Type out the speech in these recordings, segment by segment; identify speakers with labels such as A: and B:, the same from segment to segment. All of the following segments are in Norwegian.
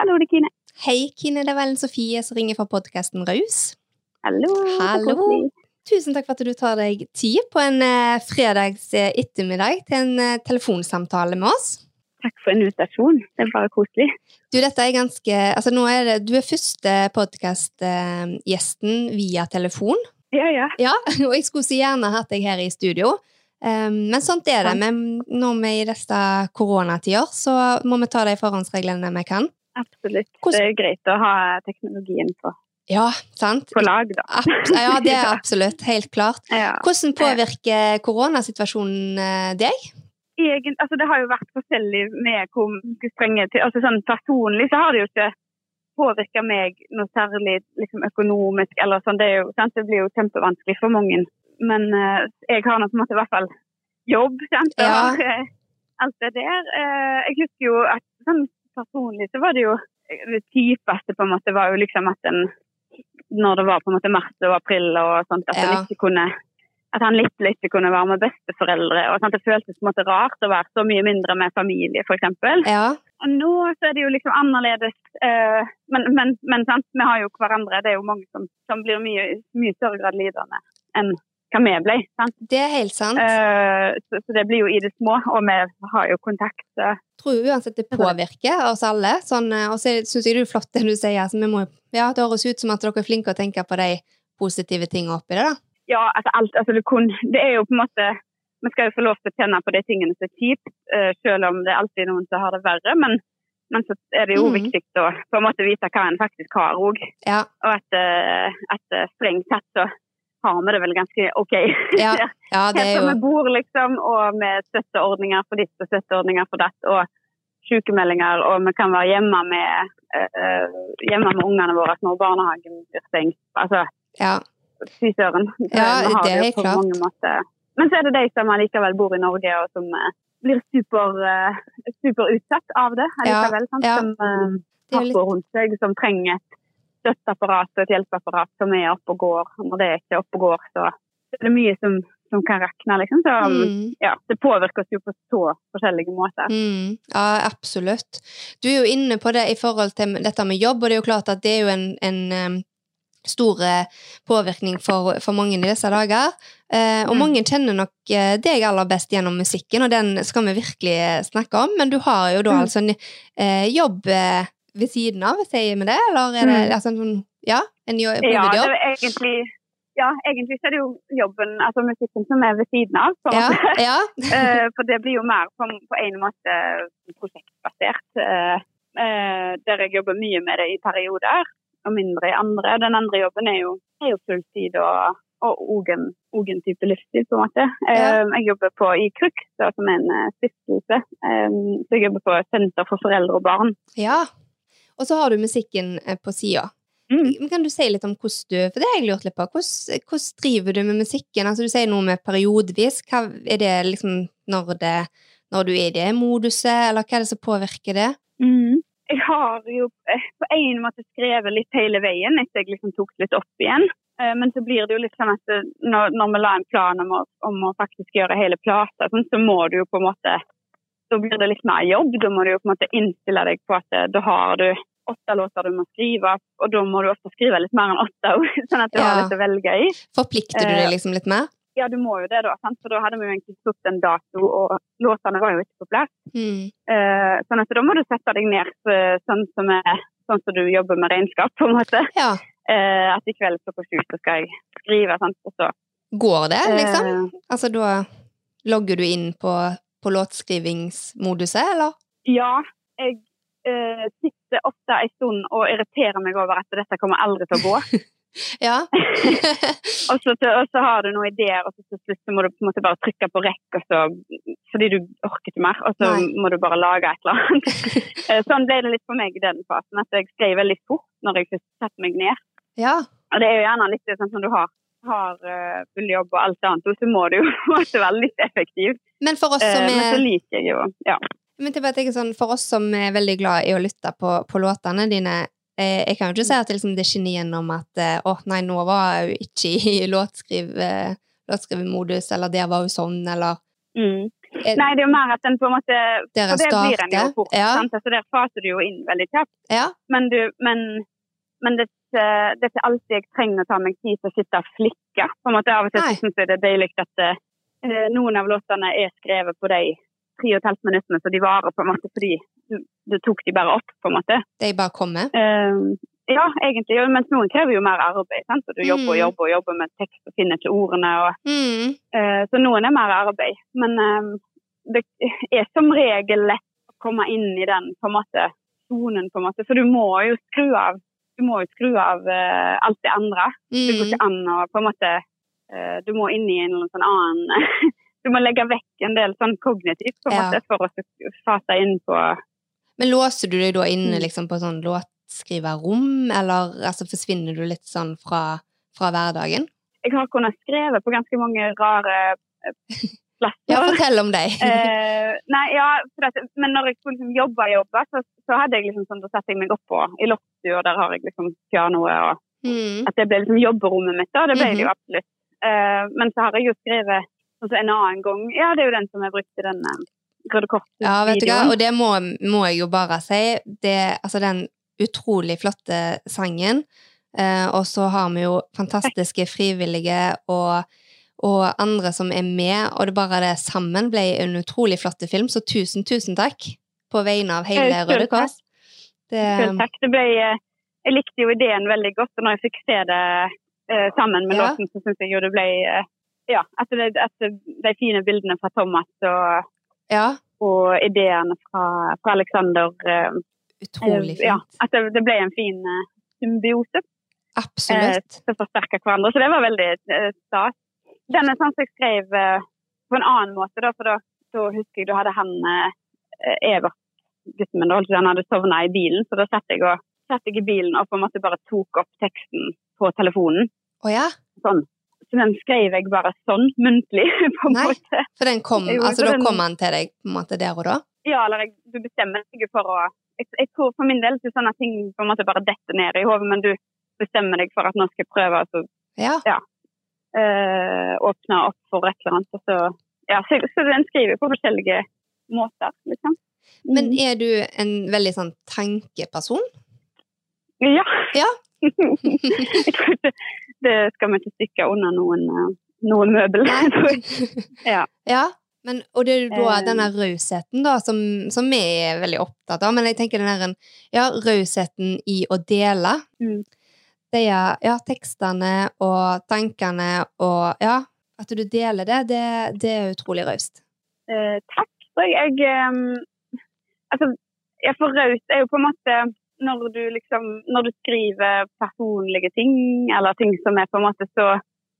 A: Hallo, det er Kine.
B: Hei, Kine. Det er Ellen Sofie som ringer fra podkasten Raus.
A: Hallo.
B: Hallo. Tusen takk for at du tar deg tid på en eh, fredags eh, ettermiddag til en eh, telefonsamtale med oss.
A: Takk for invitasjonen. Det er bare koselig.
B: Du, dette er ganske Altså, nå er det Du er første podkastgjesten via telefon.
A: Ja, ja.
B: Ja, og jeg skulle så gjerne hatt deg her i studio. Um, men sånt er det. Men når vi i disse koronatider, så må vi ta de forhåndsreglene vi kan.
A: Absolutt. Det er greit å ha teknologien på,
B: Ja, sant?
A: på lag, da.
B: Ab ja, det er absolutt. Helt klart.
A: Ja.
B: Hvordan påvirker koronasituasjonen eh, deg?
A: Egen, altså, det har jo vært forskjellig med hvor strenge til altså, sånn Personlig så har det jo ikke påvirka meg noe særlig liksom, økonomisk. eller sånn. Det, jo, sant? det blir jo kjempevanskelig for mange. Men uh, jeg har nå på en måte i hvert fall jobb. Sant?
B: Ja.
A: Og, uh, alt det der. Uh, jeg husker jo at sånn personlig så var det jo det typeste på en måte var jo liksom at en når det var på en måte mars og april og sånt, at,
B: Ja.
A: ikke kunne, at han litt ikke kunne være med besteforeldre. og sånt. Det føltes på en måte rart å være så mye mindre med familie, f.eks.
B: Ja.
A: Og nå så er det jo liksom annerledes. Eh, men men, men sant? vi har jo hverandre. Det er jo mange som, som blir mye, mye større grad lidende enn hva vi ble. sant?
B: Det er helt sant.
A: Uh, så, så det blir jo i det små, og vi har jo kontakt.
B: Jeg tror uansett det påvirker oss alle. Sånn, eh, og så syns jeg det er flott det du sier. Altså, må, ja, det høres ut som at dere er flinke å tenke på de positive tingene oppi det. da.
A: Ja, altså alt altså det, kun, det er jo på en måte Vi skal jo få lov til å kjenne på de tingene som er kjipt, uh, selv om det er alltid noen som har det verre. Men, men så er det jo
B: mm.
A: viktig å på en måte vite hva en faktisk har òg.
B: Ja,
A: Og at, eh, at eh, strengt tatt så har vi det vel ganske OK.
B: ja, ja det er
A: Helt
B: jo
A: vi bor, liksom, og med støtteordninger for ditt og støtteordninger for datt, og sykemeldinger, og vi kan være hjemme med, uh, hjemme med ungene våre når barnehagen blir stengt. Altså,
B: ja,
A: fy søren.
B: Ja, det er
A: jo
B: klart.
A: Men så er det de som allikevel bor i Norge, og som uh, blir super, uh, super utsatt av det allikevel. sant?
B: ja.
A: Som
B: uh, er
A: på rundt seg, som trenger et støtteapparat og et hjelpeapparat som er oppe og går. Når det ikke er oppe og går, så er det mye som, som kan rakne, liksom. Så
B: mm,
A: ja, det påvirker oss jo på så forskjellige måter.
B: mm, ja, absolutt. Du er jo inne på det i forhold til dette med jobb, og det er jo klart at det er jo en, en stor eh, påvirkning for, for mange i disse dager. Eh, og
A: Mm.
B: mange kjenner nok eh, deg aller best gjennom musikken, og den skal vi virkelig eh, snakke om. Men du har jo da
A: Mm.
B: altså en eh, jobb ved siden av, sier vi det? Eller er det
A: Mm.
B: altså, sånn, ja, en jo,
A: Ja, det
B: hovedjobb?
A: er egentlig ja, egentlig så er det jo jobben, altså musikken som er ved siden av. på en
B: Ja,
A: måte.
B: ja.
A: Eh, for det blir jo mer på, på en måte prosjektbasert. eh, eh, der jeg jobber mye med det i perioder, og mindre i andre. Den andre jobben er jo, er jo fulltid og, og og en, type livsstil, på en måte.
B: Ja.
A: Jeg jobber på i KRUX, som er en stiftelse. Så jeg jobber på Senter for foreldre og barn.
B: ja. Og så har du musikken eh, på sida.
A: Mm.
B: Kan du si litt om hvordan du For det har jeg lurt litt på. Hvordan, hvordan driver du med musikken? Altså Du sier noe med periodevis. Hva er det liksom når, det, når du er i det moduset, eller hva er det som påvirker det?
A: Mm. Jeg har jo eh, på en måte skrevet litt hele veien etter jeg liksom tok litt opp igjen. Eh, Men så blir det jo litt sånn at når, når vi la en plan om å, om å faktisk gjøre hele plata, sånn, så må du jo på en måte Da blir det litt mer jobb. Da må du jo på en måte innstille deg på at da har du åtte låter du må skrive, og da må du ofte skrive litt mer enn åtte sånn at du har litt å velge i.
B: Forplikter du
A: Eh,
B: deg liksom litt mer?
A: Ja, du må jo det, da. Sant? For da hadde vi jo egentlig satt en dato, og låtene var jo ikke på plass.
B: Mm.
A: Eh, sånn at da må du sette deg ned eh, sånn som, er, sånn som du jobber med regnskap, på en måte.
B: Ja.
A: Eh, at i kveld klokka sju så skal jeg skrive, sant? og så
B: Går det, liksom?
A: Uh,
B: Altså da logger du inn på, på låtskrivingsmoduset, eller?
A: Ja, jeg eh, sitter ofte en stund og irriterer meg over at dette kommer aldri til å gå.
B: Ja.
A: og, så, og så har du noen ideer, og så til slutt må du på en måte bare trykke på rekk, så, fordi du orker ikke mer, og så
B: Nei.
A: må du bare lage et eller annet. Eh, sånn ble det litt for meg i den fasen, at jeg skrev veldig fort når jeg først satte meg ned.
B: ja.
A: Og det er jo gjerne litt sånn som du har, har uh, full jobb og alt annet, og så må du jo være litt effektiv.
B: Men for oss
A: Eh,
B: som er
A: liker jeg jo Ja.
B: Men jeg bare tenker sånn, For oss som er veldig glad i å lytte på, på låtene dine eh, Jeg kan jo ikke si at det, liksom, det skinner gjennom at eh, Å, nei, nå var jo ikke i låtskriv, eh, låtskrivemodus', eller der var hun sånn, eller
A: Mm.
B: Er-
A: Nei, det er jo mer at den på en måte For det blir en jo
B: starter,
A: fort.
B: ja.
A: Sant? så der faser du jo inn veldig kjapt.
B: Ja.
A: Men, du, men, men det, er det er ikke alltid jeg trenger å ta meg tid til å sitte og flikke. På en måte Av og til syns jeg det er deilig at eh, noen av låtene er skrevet på de tre og et halvt minuttene så de varer, på en måte, fordi du, du tok de bare opp, på en måte.
B: De bare kommer.
A: Uh, ja, egentlig. jo, Mens noen krever jo mer arbeid. sant? Og du jobber og
B: Mm.
A: jobber og jobber med tekst og finner ikke ordene. og
B: Mm.
A: uh, Så noen er mer arbeid. Men uh, det er som regel lett å komme inn i den på en måte sonen, på en måte. For du må jo skru av du må jo skru av uh, alt det andre. Det går
B: Mm.
A: ikke an å på en måte eh, Du må inn i en eller sånn annen Du må legge vekk en del sånn kognitivt på en
B: Ja.
A: måte for å fase inn på
B: Men låser du deg da inne
A: Mm.
B: liksom, på sånn låtskriverrom, eller altså, forsvinner du litt sånn fra, fra hverdagen?
A: Jeg har kunnet skrive på ganske mange rare eh, plasser.
B: Ja, fortell om deg.
A: Eh, nei, ja, at, men når jeg skulle liksom jobbe i jobba, så, så hadde jeg liksom sånn, da satte jeg meg opp på i loftstua, der har jeg liksom pianoet, og
B: Mm.
A: at det ble liksom jobberommet mitt, da, det ble det jo
B: Mhm.
A: absolutt. Eh, men så har jeg jo skrevet sånn så en annen gang, ja, det er jo den som jeg brukte den uh, Røde
B: Ja, vet du hva, og det må, må jeg jo bare si. Det, altså den utrolig flotte sangen, eh, og så har vi jo fantastiske frivillige og, og andre som er med, og det bare det sammen ble en utrolig flott film, så tusen, tusen takk på vegne av hele
A: Eh,
B: Røde Kors. Det,
A: takk. Det ble, eh, jeg likte jo ideen veldig godt, og når jeg fikk se det eh, sammen med
B: Ja.
A: låten, så syns jeg jo det ble eh, Ja, det, at de fine bildene fra Thomas og,
B: ja,
A: og ideene fra, fra Alexander eh,
B: utrolig
A: fint. Ja, at det, det ble en fin uh, symbiose
B: Absolutt.
A: som forsterka hverandre. Så det var veldig uh, stas. Den er sånn som jeg skrev eh, på en annen måte, da, for da, da husker jeg da hadde han eh, Evert, gutten min, da, han hadde sovna i bilen, så da satt jeg, og, satt jeg i bilen og på en måte bare tok opp teksten på telefonen.
B: Oh, ja,
A: Sånn. Så den skrev jeg bare sånn, muntlig, på en
B: Nei.
A: måte.
B: for den kom,
A: Jo,
B: altså da
A: den-
B: kom han til deg på en måte der og da?
A: Ja, eller jeg, du bestemmer deg for å jeg, jeg tror For min del så er sånne ting på en måte bare detter ned i hodet, men du bestemmer deg for at nå skal jeg prøve å
B: Ja.
A: eh, åpne opp for et eller annet. Så, ja, så, så den skriver på forskjellige måter, liksom.
B: Men
A: Mm.
B: er du en veldig sånn tankeperson?
A: Ja.
B: Ja.
A: jeg tror ikke det skal vi ikke stikke under noen, eh, noen møbel. ja.
B: Ja, men, og det er da
A: Eh.
B: denne rausheten da, som, som vi er veldig opptatt av, men jeg tenker den der, ja, rausheten i å dele.
A: Mm.
B: Det er, ja, tekstene og tankene og, ja, at du deler det, det, det er utrolig raust.
A: Eh, takk. Jeg, jeg, eh, altså, jeg for raust er jo på en måte når du liksom når du skriver personlige ting, eller ting som er på en måte så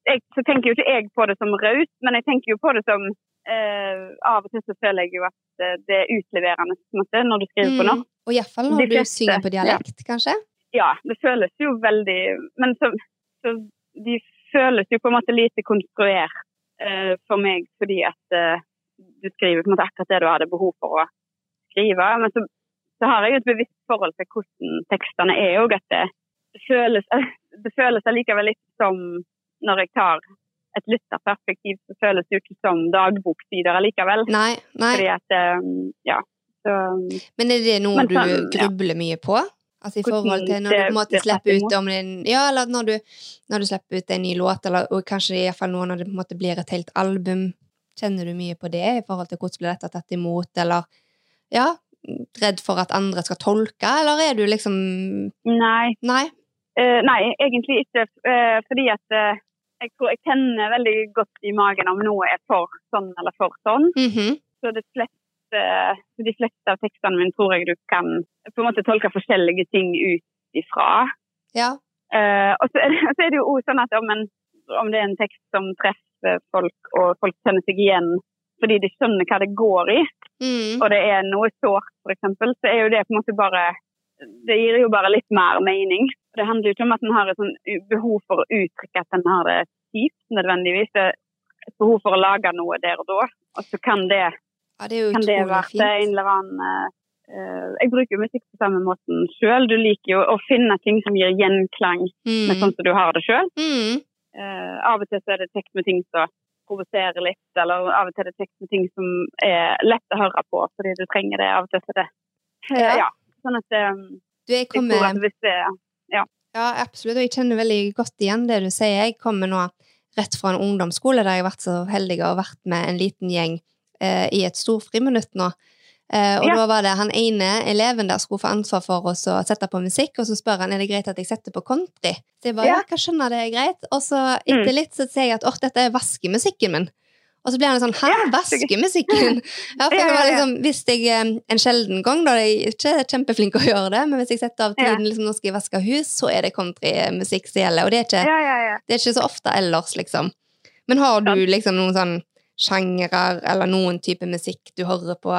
A: jeg, Så tenker jo ikke jeg på det som raust, men jeg tenker jo på det som eh, Av og til så føler jeg jo at eh, det er utleverende måte, når du skriver på norsk.
B: Og i hvert fall når
A: fleste,
B: du synger på dialekt, kanskje?
A: Ja, det føles jo veldig Men så, så de føles jo på en måte lite konstruert eh, for meg, fordi at eh, du skriver på en måte akkurat det du hadde behov for å skrive. Men så, så har jeg et bevisst forhold til hvordan tekstene er òg. At det, det føles det føles allikevel litt som når jeg tar et lytterperspektiv, så føles det jo ikke som dagboksider allikevel.
B: Nei, nei.
A: Fordi at eh, Ja. Så
B: Men er det noe
A: Men
B: du
A: sånn, ja.
B: grubler mye på? Altså i forhold til når du på en måte slipper ut om en Ja, eller når du, når du slipper ut en ny låt, eller og kanskje i hvert fall nå når det på en måte blir et helt album. Kjenner du mye på det i forhold til hvordan blir dette tatt imot, eller ja, redd for at andre skal tolke, eller er du liksom
A: nei.
B: Nei?
A: uh, nei, egentlig ikke. Uh, fordi at uh, jeg tror jeg kjenner veldig godt i magen om noe er for sånn eller for sånn.
B: Mhm.
A: Så det fleste, de fleste av tekstene mine tror jeg du kan på en måte tolke forskjellige ting ut ifra.
B: Ja.
A: Og så er, det, så er det jo også sånn at om, en, om det er en tekst som treffer folk, og folk kjenner seg igjen fordi de skjønner hva det går i,
B: Mm.
A: og det er noe sårt f.eks., så er jo det på en måte bare Det gir jo bare litt mer mening. Det handler jo ikke om at en har et sånn behov for å uttrykke at en har det kjipt, nødvendigvis. Det er et behov for å lage noe der og da. Og så kan det,
B: ja, det
A: kan det
B: være
A: være en eller annen eh, Jeg bruker musikk på samme måten sjøl. Du liker jo å finne ting som gir gjenklang med
B: Mm.
A: sånn som du har det sjøl.
B: Mm.
A: Uh, av og til så er det tekst med ting som provoserer litt, eller av og til er det tekst med ting som er lett å høre på fordi du trenger det av og til. Så det. Eh,
B: Ja.
A: Ja. Sånn at um,
B: Du, jeg
A: jeg
B: kommer
A: at hvis det
B: Ja, absolutt. Og jeg kjenner veldig godt igjen det du sier. Jeg kommer nå rett fra en ungdomsskole der jeg har vært så heldig å ha vært med en liten gjeng eh, i et storfriminutt nå. Eh, og
A: Ja.
B: da var det han ene eleven der skulle få ansvar for oss å sette på musikk, og så spør han er det greit at jeg setter på country. Så jeg bare ja, hva skjønner det er greit? Og så etter litt så sier jeg at åh, dette er vaskemusikken min. Og så blir han sånn hæ, vaskemusikken? Ja, for det var liksom, hvis jeg eh, en sjelden gang, da jeg er ikke kjempeflink å gjøre det, men hvis jeg setter av tiden liksom, nå skal jeg vaske hus, så er det countrymusikk som gjelder. Og det er ikke
A: Ja, ja, ja.
B: det er ikke så ofte ellers, liksom. Men har du liksom noen sånn sjangere eller noen type musikk du hører på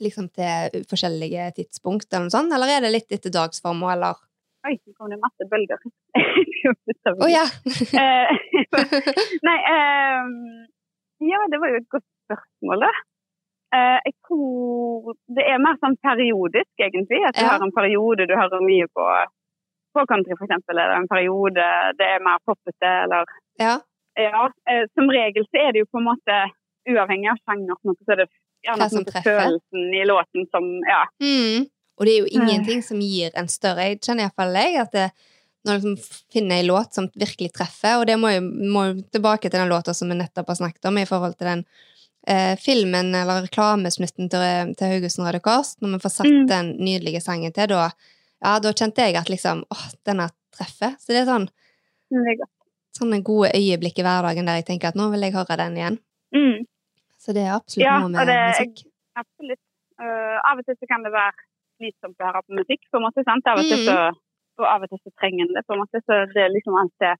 B: liksom til forskjellige tidspunkt, eller noe sånt? Eller er det litt etter dagsformål, eller
A: Oi, nå kom det masse bølger.
B: Å ja!
A: Eh, Nei, um, ja, det var jo et godt spørsmål, da. Uh, jeg tror det er mer sånn periodisk, egentlig. At du
B: Ja.
A: har en periode du hører mye på, på country, for eksempel. er det en periode det er mer poppete, eller
B: ja.
A: Ja. uh, som regel så er det jo på en måte uavhengig av sjanger, så er det
B: Hva som treffer.
A: følelsen i låten som Ja.
B: Mm. Og det er jo ingenting som gir en større Jeg kjenner iallfall jeg at det, når jeg liksom finner en låt som virkelig treffer, og det må jo, tilbake til den låta som vi nettopp har snakket om, i forhold til den eh, filmen eller reklamesnutten til, til Haugesund Røde Kors, når vi får satt
A: Mm.
B: den nydelige sangen til, da, ja, da kjente jeg at liksom åh, denne treffer. Så det er sånn
A: Det er
B: sånne gode øyeblikk i hverdagen der jeg tenker at nå vil jeg høre den igjen.
A: Mm.
B: Så det er absolutt
A: Ja,
B: noe med
A: det-
B: musikk.
A: Absolutt. Uh, av og til så kan det være slitsomt å høre på musikk, på en måte. sant? Av og til
B: Mm.
A: så, og av og til så trenger en det, på en måte. Så det er liksom alt det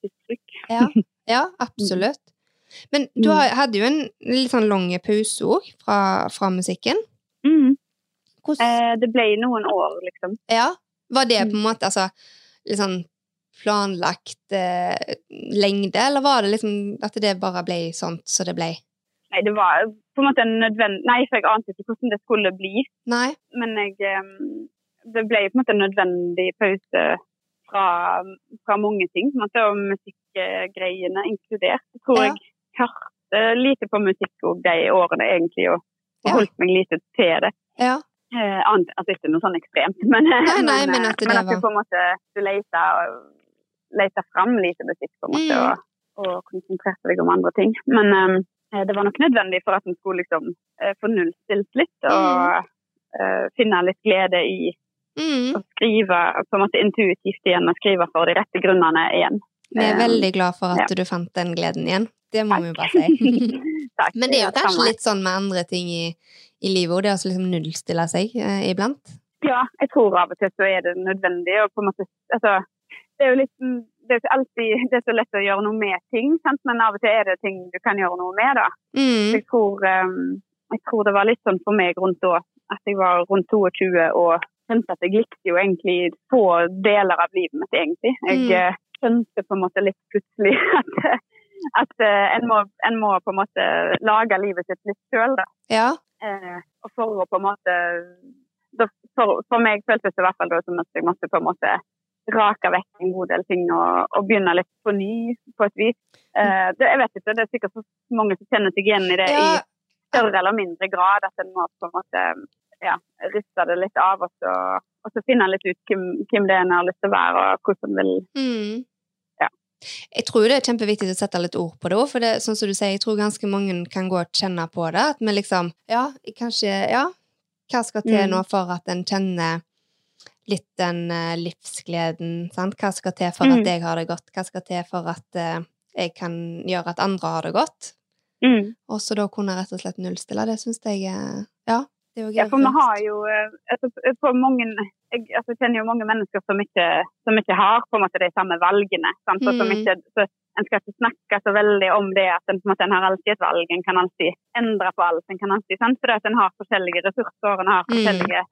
A: sitt trykk.
B: Ja, ja absolutt. Men du
A: Mm.
B: har, hadde jo en litt sånn lang pause òg fra, fra musikken.
A: Mm. Eh, det ble noen år, liksom.
B: Ja. Var det
A: Mm.
B: på en måte altså, litt sånn planlagt eh, lengde, eller var det liksom at det bare ble sånt som det ble?
A: Nei, det var på en måte en nødvendig Nei, for jeg ante ikke hvordan det skulle bli.
B: Nei?
A: Men jeg Det ble på en måte en nødvendig pause fra, fra mange ting, på en måte, og musikkgreiene inkludert. Jeg tror
B: Ja.
A: jeg hørte lite på musikk òg de årene, egentlig, og, og
B: Ja.
A: holdt meg lite til det.
B: Ja.
A: Eh, annet altså ikke noe sånn ekstremt, men,
B: Nei, nei, men
A: men
B: at det
A: men at du på en måte du leter, leter fram lite musikk, på en måte,
B: Mm.
A: og, og konsentrerte deg om andre ting. Men eh, det var nok nødvendig for at en skulle liksom eh, få nullstilt litt, og eh, finne litt glede i
B: Mm.
A: å skrive på en måte intuitivt igjen, og skrive for de rette grunnene igjen.
B: Vi er
A: Eh,
B: veldig glad for at
A: ja.
B: du fant den gleden igjen. Det må vi jo bare si.
A: Takk.
B: Men det er jo kanskje litt sånn med andre ting i, i livet det å liksom nullstille seg eh, iblant.
A: Ja, jeg tror av og til så er det nødvendig. Og på en måte, altså, det er jo litt det er alltid det er så lett å gjøre noe med ting, sant? men av og til er det ting du kan gjøre noe med. da.
B: Mm.
A: Jeg tror, ehm, jeg tror det var litt sånn for meg rundt da, at jeg var rundt 22 og skjønte at jeg likte jo egentlig få deler av livet mitt, egentlig. Jeg
B: Mm.
A: eh, skjønte på en måte litt plutselig at, at eh, en, må, en må på en måte lage livet sitt litt sjøl, da.
B: Ja.
A: Eh, og for å på en måte for, for meg føltes det i hvert fall da som at jeg måtte på en måte rake vekk en god del ting og, og begynne litt på ny på et vis. Eh, det, jeg vet ikke, det er sikkert så mange som kjenner seg igjen i det
B: ja.
A: i større eller mindre grad. At en må på en måte ja, riste det litt av og så, og så finne litt ut hvem, hvem det er en har lyst til å være og hvordan en vil
B: Mm. Jeg tror det er kjempeviktig å sette litt ord på det òg, for det, sånn som du sier, jeg tror ganske mange kan gå og kjenne på det. At vi liksom Ja, kanskje Ja, hva skal til
A: Mm.
B: nå for at en kjenner litt den eh, livsgleden, sant? Hva skal til for
A: Mm.
B: at jeg har det godt? Hva skal til for at eh, jeg kan gjøre at andre har det godt?
A: mm.
B: Og så da kunne rett og slett nullstille. Det syns jeg Ja. Det er jo
A: Ja, for vi har jo eh, altså, mange, jeg altså, kjenner jo mange mennesker som ikke, som ikke har på en måte de samme valgene. Sant? Mm. som
B: Mm.
A: ikke, så en skal ikke snakke så veldig om det at en, på en, måte, en har alltid et valg. En kan alltid endre på alt. En kan alltid, sant? For at en har forskjellige ressurser, en har
B: Mm.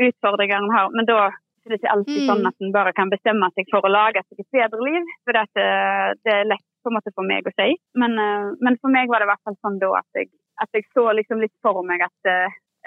A: Utfordringer. En har, men da er det ikke alltid
B: Mm.
A: sånn at en bare kan bestemme seg for å lage seg et bedre liv. For det, det er lett på en måte for meg å si. Men, eh, men for meg var det i hvert fall sånn da at jeg, at jeg så liksom litt for meg at,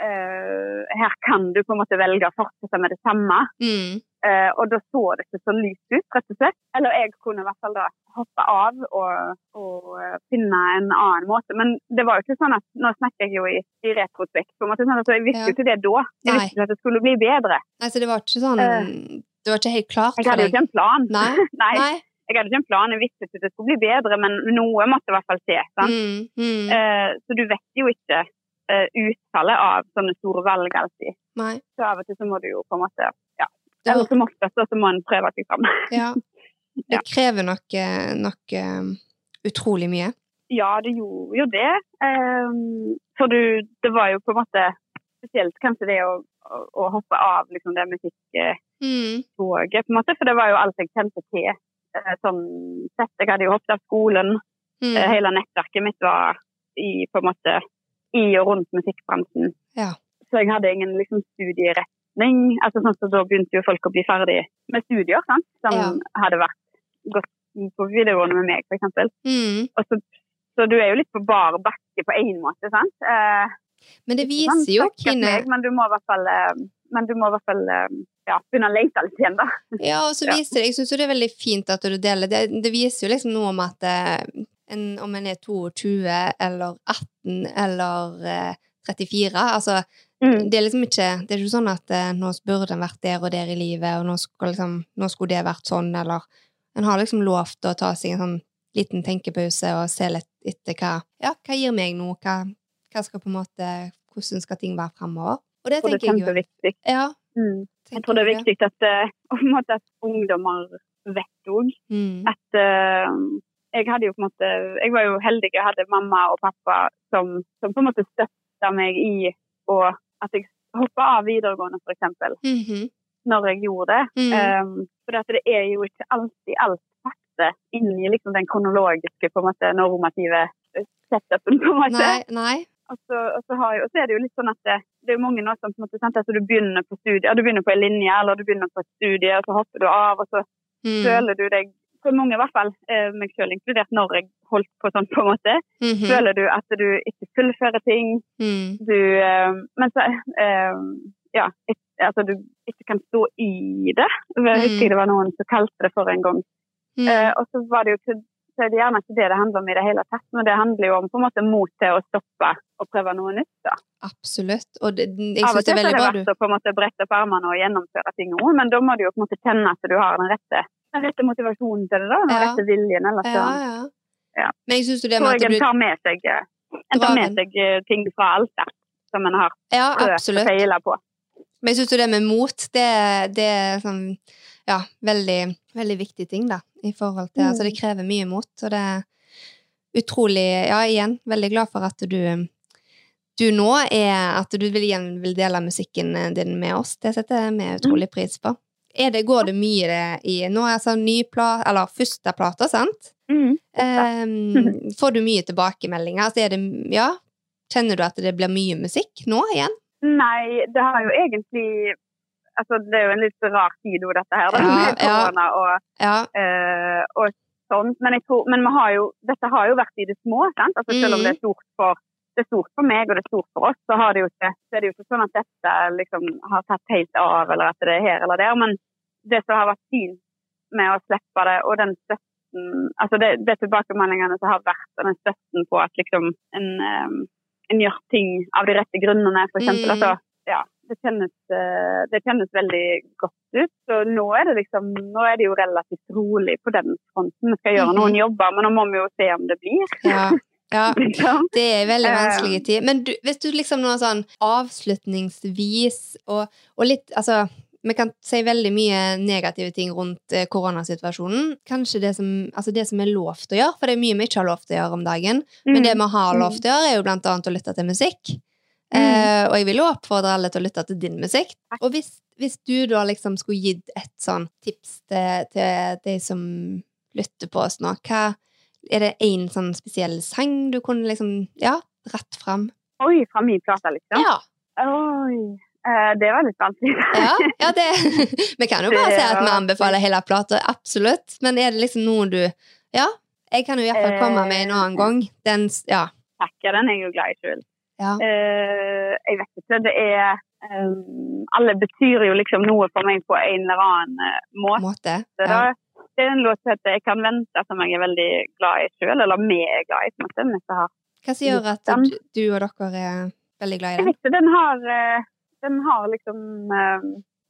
A: eh, her kan du på en måte velge å fortsette med det samme.
B: Mm.
A: Uh, og da så det ikke så lyst ut, rett og slett. Eller jeg kunne i hvert fall da hoppe av og, og eh, finne en annen måte. Men det var jo ikke sånn at Nå snakker jeg jo i, i retrospekt, på en måte, sånn at jeg visste
B: Ja.
A: jo ikke det da. Jeg
B: Nei.
A: visste ikke at det skulle bli bedre.
B: Nei, så det var ikke sånn Det var ikke helt klart
A: Jeg hadde jo ikke en plan.
B: Nei.
A: Nei,
B: Nei.
A: jeg hadde ikke en plan. Jeg visste ikke at det skulle bli bedre, men noe måtte i hvert fall skje.
B: Mm, mm.
A: Eh, så du vet jo ikke eh, utfallet av sånne store valg alltid.
B: Nei.
A: Så av og til så må du jo på en måte ja. Eller som oftest så må en prøve seg fram.
B: ja. Det krever nok, eh, nok um, utrolig mye.
A: Ja, det gjorde jo det. Um, for du, det var jo på en måte spesielt kanskje det å, å, å hoppe av liksom det musikktoget,
B: Mm.
A: på en måte. For det var jo alt jeg kjente til. sånn sett. Jeg hadde jo hoppet av skolen.
B: Mm.
A: Hele nettverket mitt var i på en måte i og rundt musikkbransjen.
B: Ja.
A: Så jeg hadde ingen liksom studieretning. Altså sånn så Da begynte jo folk å bli ferdig med studier, sant? som
B: Ja.
A: hadde vært gått på videregående med meg, f.eks.
B: Mm.
A: Og så, så du er jo litt på bar bakke på én måte, sant? Eh,
B: Men det viser
A: sant?
B: jo,
A: meg, Men du må i hvert fall, eh, men du må i hvert fall eh, ja, begynne å lete litt igjen, da.
B: Ja, og så viser det Jeg syns jo det er veldig fint at du deler det. Det viser jo liksom noe om at eh, en, om en er 22 eller 18 eller eh, 34 Altså,
A: Mm.
B: det er liksom ikke Det er ikke sånn at eh, nå burde en vært der og der i livet, og nå skulle, liksom, nå skulle det vært sånn, eller En har liksom lovt å ta seg en sånn liten tenkepause og se litt etter hva Ja, hva gir meg noe? Hva, hva skal på en måte Hvordan skal ting være framover? Og det
A: er
B: tenker jeg jo.
A: kjempeviktig.
B: Ja,
A: Mm. Jeg tror det er viktig at, eh, måte at ungdommer vet òg
B: Mm.
A: at eh, jeg hadde jo på en måte Jeg var jo heldig jeg hadde mamma og pappa som, som på en måte støtta meg i og at jeg hoppa av videregående, for eksempel,
B: -hmm.
A: når jeg gjorde det.
B: Mm.
A: Um, for det er jo ikke alltid alt fakta inni liksom den kronologiske, på en måte, normative setupen, på en måte.
B: Nei, nei.
A: Og så, og, så har jeg, og så er det jo litt sånn at det, det er mange nå som på en måte, sant, altså du begynner på studie, ja, du begynner på en linje, eller du begynner på et studie, og så hopper du av, og så
B: Mm.
A: føler du deg, for mange i hvert fall, eh, meg selv inkludert når jeg holdt på sånn på en måte,
B: Mhm.
A: føler du at du ikke fullfører ting,
B: Mm.
A: du, eh, men så, eh, ja, altså du ikke kan stå i det. Jeg husker det var noen som kalte det for en gang.
B: Mm.
A: Eh, og så var det jo så er det gjerne ikke det det handler om i det hele tatt, men det handler jo om på en måte mot til å stoppe og prøve noe nytt. da.
B: Absolutt. Og det, jeg
A: Av og
B: syns det
A: til
B: er
A: er
B: veldig
A: det
B: bra du
A: verdt å på en måte brette opp armene og gjennomføre ting òg, men da må du jo på en måte kjenne at du har den rette, den rette motivasjonen til det, da, den
B: Ja.
A: rette viljen. Eller så
B: Ja, ja.
A: Ja.
B: Men jeg syns jo det med at du
A: tar med seg, eh, en tar med seg eh, ting fra alt der, som en har
B: Ja,
A: prøvd
B: og
A: feila på.
B: Men jeg syns jo det med mot, det, det er sånn Ja, veldig, veldig viktig ting, da. I forhold til
A: Mm.
B: Altså, det krever mye mot, og det er utrolig Ja, igjen, veldig glad for at du du nå er at du vil, igjen vil dele musikken din med oss. Det setter vi utrolig pris på. Det, går det mye i Nå er altså ny plat, eller første plate, sant?
A: Mm.
B: Ehm, får du mye tilbakemeldinger? Altså det, ja, kjenner du at det blir mye musikk nå igjen?
A: Nei, det har jo egentlig Altså, det er jo en litt rar tid jo, dette her, da,
B: Ja,
A: med
B: ja.
A: og,
B: Ja.
A: eh, og sånt. Men jeg tror, men har jo, dette har jo vært i det små, sant? Altså, selv om
B: Mhm.
A: det er stort for det er stort for meg og det er stort for oss, så, har det ikke, så er det jo ikke sånn at dette liksom har tatt helt av, eller at det er her eller der. Men det som har vært fint med å slippe det, og den støtten Altså det, det tilbakemeldingene som har vært, og den støtten på at liksom en, eh, en gjør ting av de rette grunnene, eksempel.
B: Mm.
A: Altså, ja, det kjennes, eh, det kjennes veldig godt ut. Så nå er det liksom, nå er det jo relativt rolig på den fronten. Vi skal gjøre
B: Mhm.
A: noen jobber, men nå må vi jo se om det blir.
B: Ja. ja.
A: Liksom.
B: Det er veldig
A: vanskelig
B: vanskelige tid. Men du, hvis du liksom noe sånn avslutningsvis og, og litt Altså, vi kan si veldig mye negative ting rundt eh, koronasituasjonen. Kanskje det som, altså det som er lovt å gjøre, for det er mye vi ikke har lov til å gjøre om dagen. Men det vi har
A: Mm.
B: lov til å gjøre, er jo blant annet å lytte til musikk.
A: Mm.
B: Eh, og jeg vil jo oppfordre alle til å lytte til din musikk. Og hvis, hvis du da liksom skulle gitt et sånn tips til, til de som lytter på oss nå, hva er det én sånn spesiell sang du kunne liksom ja, rett fram?
A: Oi, fra min plate, liksom?
B: Ja.
A: Oi. Eh, det var litt vanskelig.
B: ja, ja det Vi kan jo bare si at vi anbefaler hele plata, absolutt. Men er det liksom noe du Ja, jeg kan jo i hvert fall komme med en annen
A: Eh.
B: gang. Den, ja.
A: Takk, den er jeg jo glad i sjøl.
B: Ja.
A: Eh, jeg vet ikke. Det er Alle betyr jo liksom noe for meg på en eller annen måte.
B: Måte. Ja.
A: Det er en låt som heter 'Jeg kan vente', som jeg er veldig glad i sjøl. Eller vi er glad i, på en måte. Har
B: Hva som gjør at du, og dere er veldig glad i den?
A: Jeg vet ikke, den har, eh, den har liksom eh,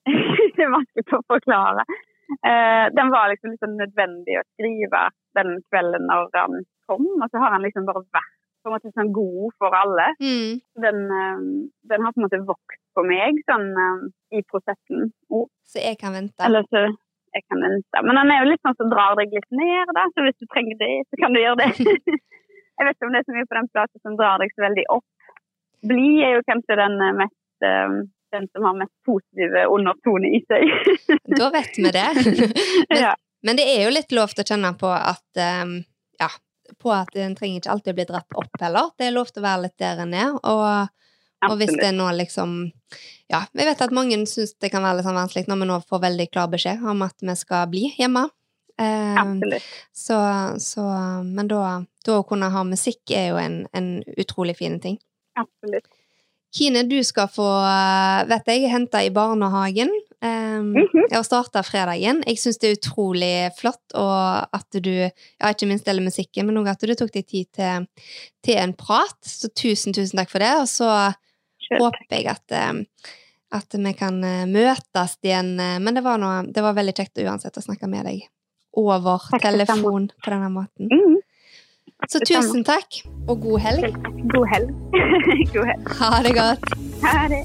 A: Det er vanskelig å forklare. Eh, den var liksom litt sånn nødvendig å skrive den kvelden når den kom, og så har den liksom bare vært på en måte sånn god for alle.
B: Mm.
A: Den, den har på en måte vokst på meg sånn i prosessen. Oh.
B: Så jeg kan vente.
A: eller så jeg kan vente. Men den er jo litt sånn som drar deg litt ned, da, så hvis du trenger det, så kan du gjøre det. jeg vet ikke om det er så mye på den plata som drar deg så veldig opp. Bli er jo kanskje den eh, mest eh, den som har mest positive undertone i seg.
B: Da vet vi det. Men,
A: ja,
B: men det er jo litt lov til å kjenne på at um, Ja, på at en trenger ikke alltid å bli dratt opp heller. Det er lov til å være litt der en er. Og, og hvis
A: det
B: det nå liksom Ja, vi vet at mange syns det kan være litt sånn vanskelig når vi nå får veldig klar beskjed om at vi skal bli hjemme.
A: Eh,
B: så, så Men da, da å kunne ha musikk er jo en, en utrolig fin ting.
A: absolutt.
B: Kine, du skal få, eh, vet jeg, hente i barnehagen. Um,
A: mm
B: -hmm. Jeg har starta fredagen. Jeg syns det er utrolig flott, og at du ja, ikke minst deler musikken, men òg at du tok deg tid til, til en prat. Så tusen, tusen takk for det. Og så. Håper jeg at, eh, at vi kan eh, møtes igjen. eh, Men det var, noe, det var veldig kjekt uansett å snakke med deg over
A: Takk,
B: telefon på denne måten.
A: Mm,
B: Så tusen takk, og god helg.
A: God helg. God helg.
B: Ha det godt.
A: Ha det.